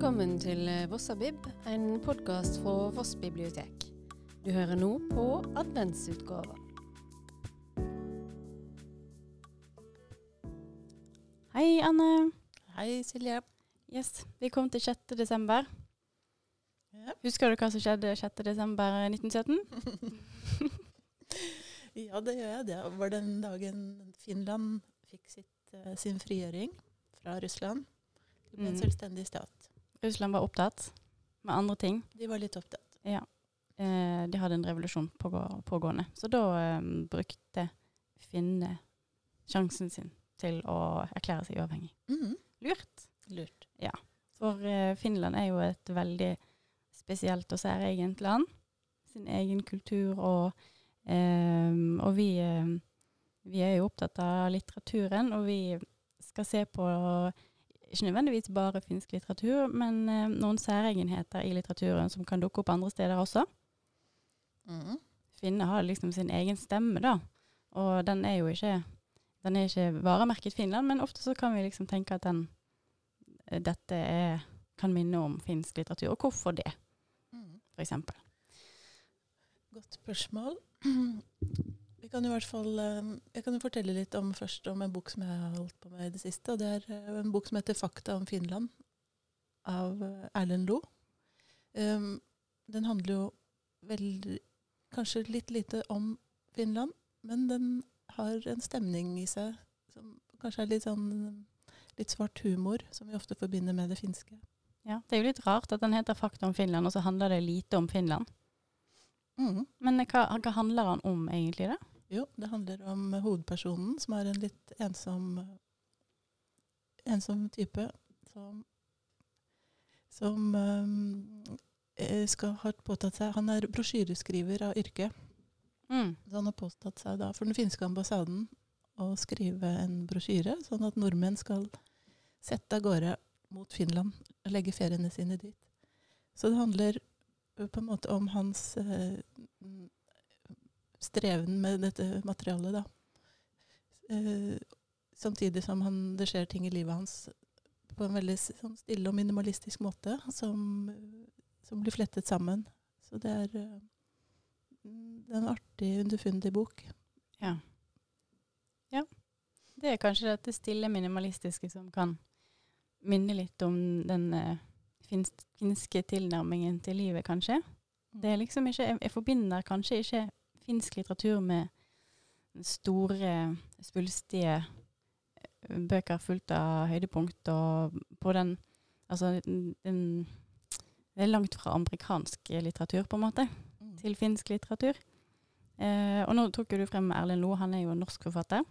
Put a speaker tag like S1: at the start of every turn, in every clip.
S1: Velkommen til Vossabib, en podkast fra Voss bibliotek. Du hører nå på adventsutgava.
S2: Hei, Anne.
S3: Hei, Silje.
S2: Yes, Vi kom til 6. desember.
S3: Ja.
S2: Husker du hva som skjedde 6. desember 1917?
S3: ja, det gjør jeg. Det var den dagen Finland fikk sitt, eh, sin frigjøring fra Russland. Det ble en
S2: Mm.
S3: selvstendig stat.
S2: Russland var opptatt med andre ting.
S3: De var litt opptatt.
S2: Ja. Eh, de hadde en revolusjon pågå pågående. Så da eh, brukte finnene sjansen sin til å erklære seg uavhengig.
S3: Mhm.
S2: Lurt.
S3: Lurt.
S2: For eh, Finland er jo et veldig spesielt og særegent land. Sin egen kultur og eh, Og vi, eh, vi er jo opptatt av litteraturen, og vi skal se på ikke nødvendigvis bare finsk litteratur, men eh, noen særegenheter i litteraturen som kan dukke opp andre steder også.
S3: Mm.
S2: Finne har liksom sin egen stemme, da. Og den er jo ikke den er ikke varemerket Finland, men ofte så kan vi liksom tenke at den, eh, dette er, kan minne om finsk litteratur. Og hvorfor det, for eksempel.
S3: Godt spørsmål. Vi kan fall, eh, jeg kan jo fortelle litt om, først om en bok som jeg har holdt på med i det siste. og Det er eh, en bok som heter 'Fakta om Finland' av eh, Erlend Loe. Um, den handler jo veldig, kanskje litt lite om Finland, men den har en stemning i seg som kanskje er litt sånn litt svart humor, som vi ofte forbinder med det finske.
S2: Ja, det er jo litt rart at den heter 'Fakta om Finland', og så handler det lite om Finland. Men hva, hva handler den om egentlig, da?
S3: Jo, det handler om hovedpersonen, som er en litt ensom, ensom type, som, som um, eh, skal ha påtatt seg Han er brosjyreskriver av yrke.
S2: Mm.
S3: Så han har påtatt seg da for den finske ambassaden å skrive en brosjyre, sånn at nordmenn skal sette av gårde mot Finland og legge feriene sine dit. Så det handler på en måte om hans eh, streven med dette materialet, da. Eh, samtidig som han, det skjer ting i livet hans på en veldig sånn stille og minimalistisk måte, som, som blir flettet sammen. Så det er eh, Mm, Det er en artig, underfundig bok.
S2: Ja. ja. Det er kanskje dette stille minimalistiske som kan minne litt om den eh, finske tilnærmingen til livet, kanskje. Det er liksom ikke, jeg, jeg forbinder kanskje ikke finsk litteratur med store, svulstige eh, bøker fullt av høydepunkt, og på den Altså, den, Det er langt fra amerikansk litteratur, på en måte
S3: Mm.
S2: til finsk litteratur. Eh, og nå tok jo du frem Erlend Loe, han er jo en norsk forfatter.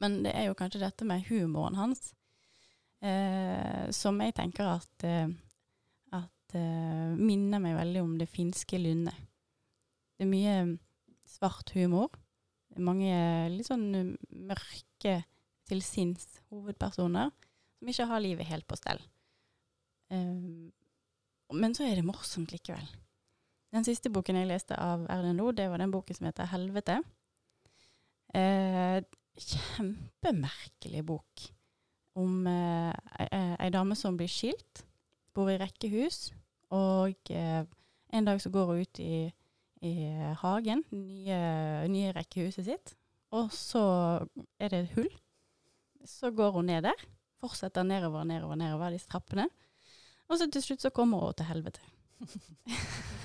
S2: Men det er jo kanskje dette med humoren hans eh, som jeg tenker at, eh, at eh, minner meg veldig om det finske lynnet. Det er mye svart humor. Det er mange litt sånn mørke til sinns hovedpersoner som ikke har livet helt på stell. Um, men så er det morsomt likevel. Den siste boken jeg leste av Erlend Loe, det var den boken som heter 'Helvete'. Uh, kjempemerkelig bok om eh, ei dame som blir skilt, bor i rekkehus, og eh, en dag så går hun ut i, i hagen, nye, nye rekkehuset sitt, og så er det et hull. Så går hun ned der, fortsetter nedover, nedover, nedover disse trappene, og så til slutt så kommer hun til helvete.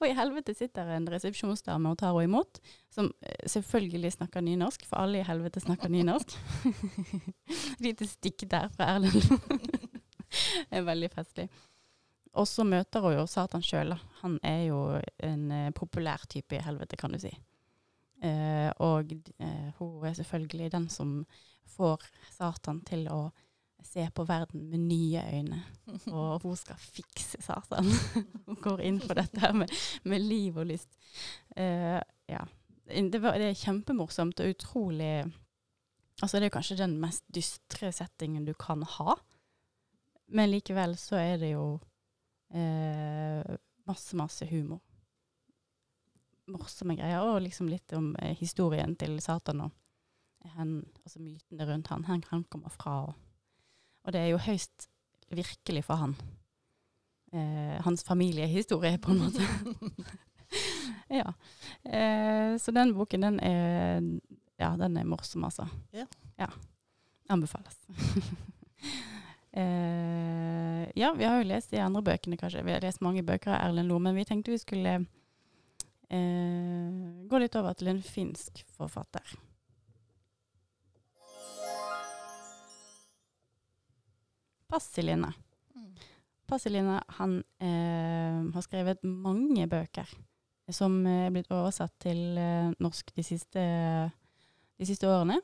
S2: Og i helvete sitter en resepsjonsdame og tar henne imot, som eh, selvfølgelig snakker nynorsk, for alle i helvete snakker nynorsk. Lite stikk der fra Erlend. det er veldig festlig. Og så møter hun jo Satan sjøl. Han er jo en eh, populær type i helvete, kan du si. Eh, og eh, hun er selvfølgelig den som får Satan til å se på verden med nye øyne. Og hun skal fikse Satan. hun går inn for dette her med, med liv og lyst. Eh, ja. Det, var, det er kjempemorsomt og utrolig Altså, det er kanskje den mest dystre settingen du kan ha. Men likevel så er det jo eh, masse, masse humor. Morsomme greier. Og liksom litt om eh, historien til Satan og hen, altså mytene rundt han, hvor han kommer fra. Og, og det er jo høyst virkelig for han. Eh, hans familiehistorie, på en måte. ja. Eh, så den boken, den er, ja, den er morsom, altså.
S3: Ja.
S2: ja. Anbefales. eh, ja, vi har jo lest de andre bøkene, kanskje. Vi har lest mange bøker av Erlend Loe, men vi tenkte vi skulle eh, gå litt over til en finsk forfatter. Pasilina
S3: Mm.
S2: Passeline han eh, har skrevet mange bøker som er blitt oversatt til norsk de siste, de siste årene.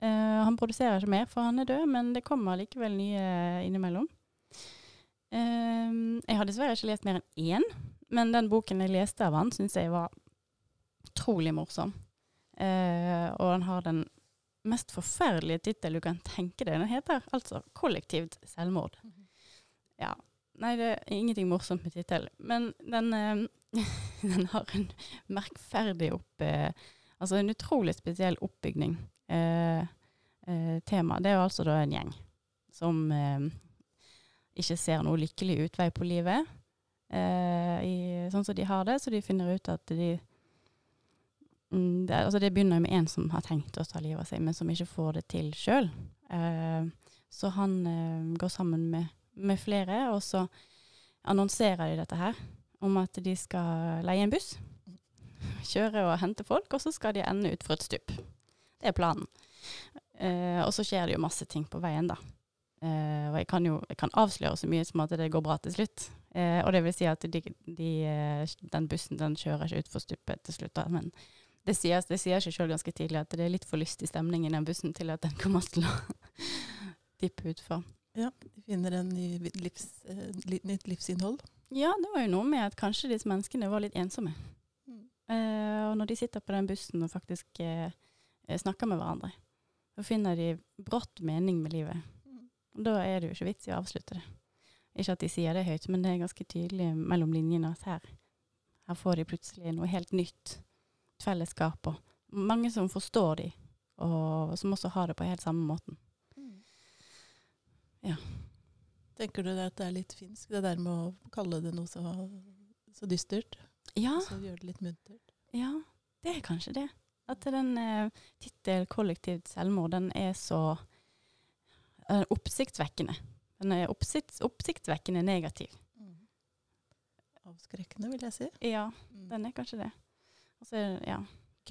S2: Eh, han produserer ikke mer, for han er død, men det kommer likevel nye innimellom. Uh, jeg har dessverre ikke lest mer enn én, men den boken jeg leste av han, syns jeg var utrolig morsom. Uh, og han har den mest forferdelige tittelen du kan tenke deg. Den heter altså 'Kollektivt selvmord'. Ja. Nei, det er ingenting morsomt med tittelen. Men den, den har en merkferdig opp... Altså en utrolig spesiell oppbygning. Eh, eh, tema. Det er altså da en gjeng som eh, ikke ser noe lykkelig utvei på livet. eh, i, sånn som de har det, så de finner ut at de mm, det, altså det begynner med en som har tenkt å ta livet av seg, men som ikke får det til sjøl. så han eh, går sammen med, med flere, og så annonserer de dette her om at de skal leie en buss. Kjøre og hente folk, og så skal de ende ut for et stup. Det er planen. Eh, og så skjer det jo masse ting på veien, da. Eh, og jeg kan jo jeg kan avsløre så mye som at det går bra til slutt. Eh, og det vil si at de, de, eh, den bussen den kjører ikke utfor stupet til slutt, da. Men det sier, det sier seg sjøl ganske tidlig at det er litt for lystig stemning i den bussen til at den kommer til å dippe utfor.
S3: Ja, de finner en ny livs, eh, nytt livsinnhold.
S2: Ja, det var jo noe med at kanskje disse menneskene var litt ensomme.
S3: Mm.
S2: Eh, og når de sitter på den bussen og faktisk snakker med hverandre, så finner de brått mening med livet. Og da er det jo ikke vits i å avslutte det. Ikke at de sier det høyt, men det er ganske tydelig mellom linjene at her, her får de plutselig noe helt nytt. Et fellesskap og mange som forstår de, og som også har det på helt samme måten. Ja.
S3: Tenker du at det er litt finsk, det der med å kalle det noe så, så dystert?
S2: Ja,
S3: Og så gjøre det litt muntert?
S2: ja, det er kanskje det. At den eh, tittel 'kollektivt selvmord' den er så eh, oppsiktsvekkende. Den er oppsikt, oppsiktsvekkende negativ.
S3: Avskrekkende, vil jeg si.
S2: Ja,
S3: Mm.
S2: den er kanskje det. Og så er det ja,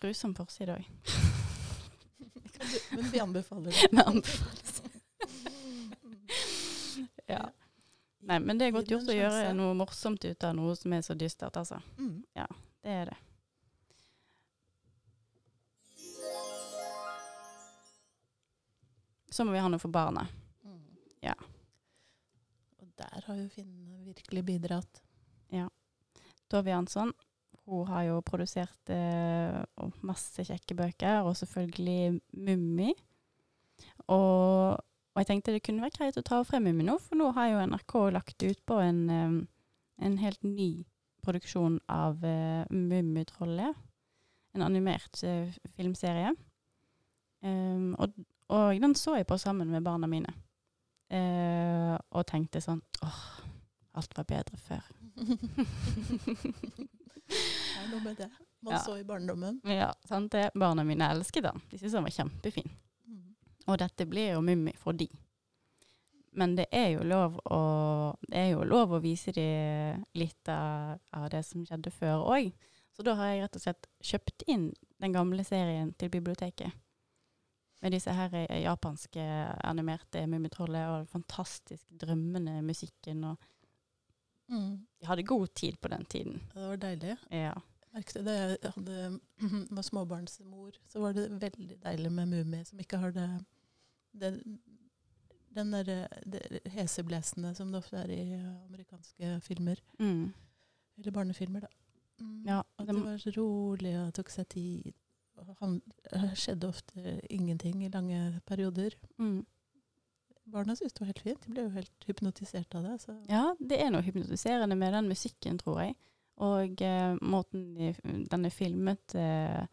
S2: grusom forside òg.
S3: Men vi anbefaler det.
S2: vi anbefaler det. Ja. Nei, men det er godt gjort å gjøre noe morsomt ut av noe som er så dystert, altså.
S3: Mm.
S2: Det er det. Så må vi ha noe for barna. Ja.
S3: Og der har jo Finn virkelig bidratt. Ja.
S2: Tove Jansson hun har jo produsert eh, masse kjekke bøker, og selvfølgelig Mummi. Og, og jeg tenkte det kunne være greit å ta frem Mummi nå, for nå har jo NRK lagt ut på en, eh, en helt ny produksjon av eh, Mummitrollet. En animert eh, filmserie. Um, og, og den så jeg på sammen med barna mine. Eh, og tenkte sånn åh, alt var bedre før.
S3: Det er noe med det. Man
S2: Ja.
S3: så i barndommen.
S2: Ja, sant det. Barna mine elsket den. De syntes den var kjempefin.
S3: Mm.
S2: Og dette blir jo Mummi for de. Men det er jo lov å, det er jo lov å vise de litt av, av det som skjedde før òg. Så da har jeg rett og slett kjøpt inn den gamle serien til biblioteket. Med disse her eh, japanske animerte Mummitrollet og den fantastisk drømmende musikken. Og
S3: Mm.
S2: de hadde god tid på den tiden.
S3: Det var deilig.
S2: Ja.
S3: Jeg da jeg hadde, var småbarnsmor, så var det veldig deilig med Mummi, som ikke har det, det den der, det heseblesende som det ofte er i amerikanske filmer.
S2: Mm.
S3: Eller barnefilmer, da. Mm.
S2: Ja, det
S3: det var så rolig og tok seg tid. Det skjedde ofte ingenting i lange perioder.
S2: Mm.
S3: Barna syntes det var helt fint. De ble jo helt hypnotisert av det. Så.
S2: Ja, det er noe hypnotiserende med den musikken, tror jeg. Og eh, måten de, den er filmet eh,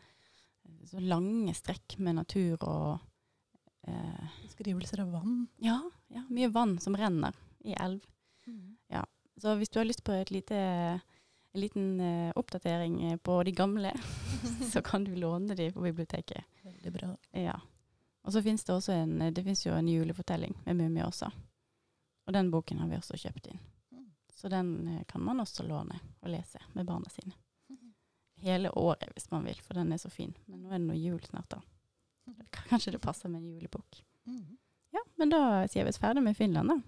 S2: Så lange strekk med natur og eh,
S3: Beskrivelser av vann.
S2: ja, ja, mye vann som renner. i elv. Så hvis du har lyst på et lite, en liten uh, oppdatering eh, på de gamle, så kan du låne de på biblioteket.
S3: Veldig bra.
S2: Ja. Og så finnes det også en, det jo en julefortelling med mumie også. Og den boken har vi også kjøpt inn.
S3: Mm.
S2: Så den eh, kan man også låne og lese med barna sine. Hele året hvis man vil, for den er så fin. Men nå er det noe jul snart, da. Kanskje det passer med en julebok.
S3: Mhm.
S2: Ja, men da sier vi oss ferdig med Finland, da.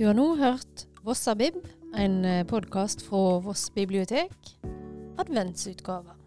S1: Du har nå hørt Vossabib, en podkast fra Voss bibliotek. Adventsutgave.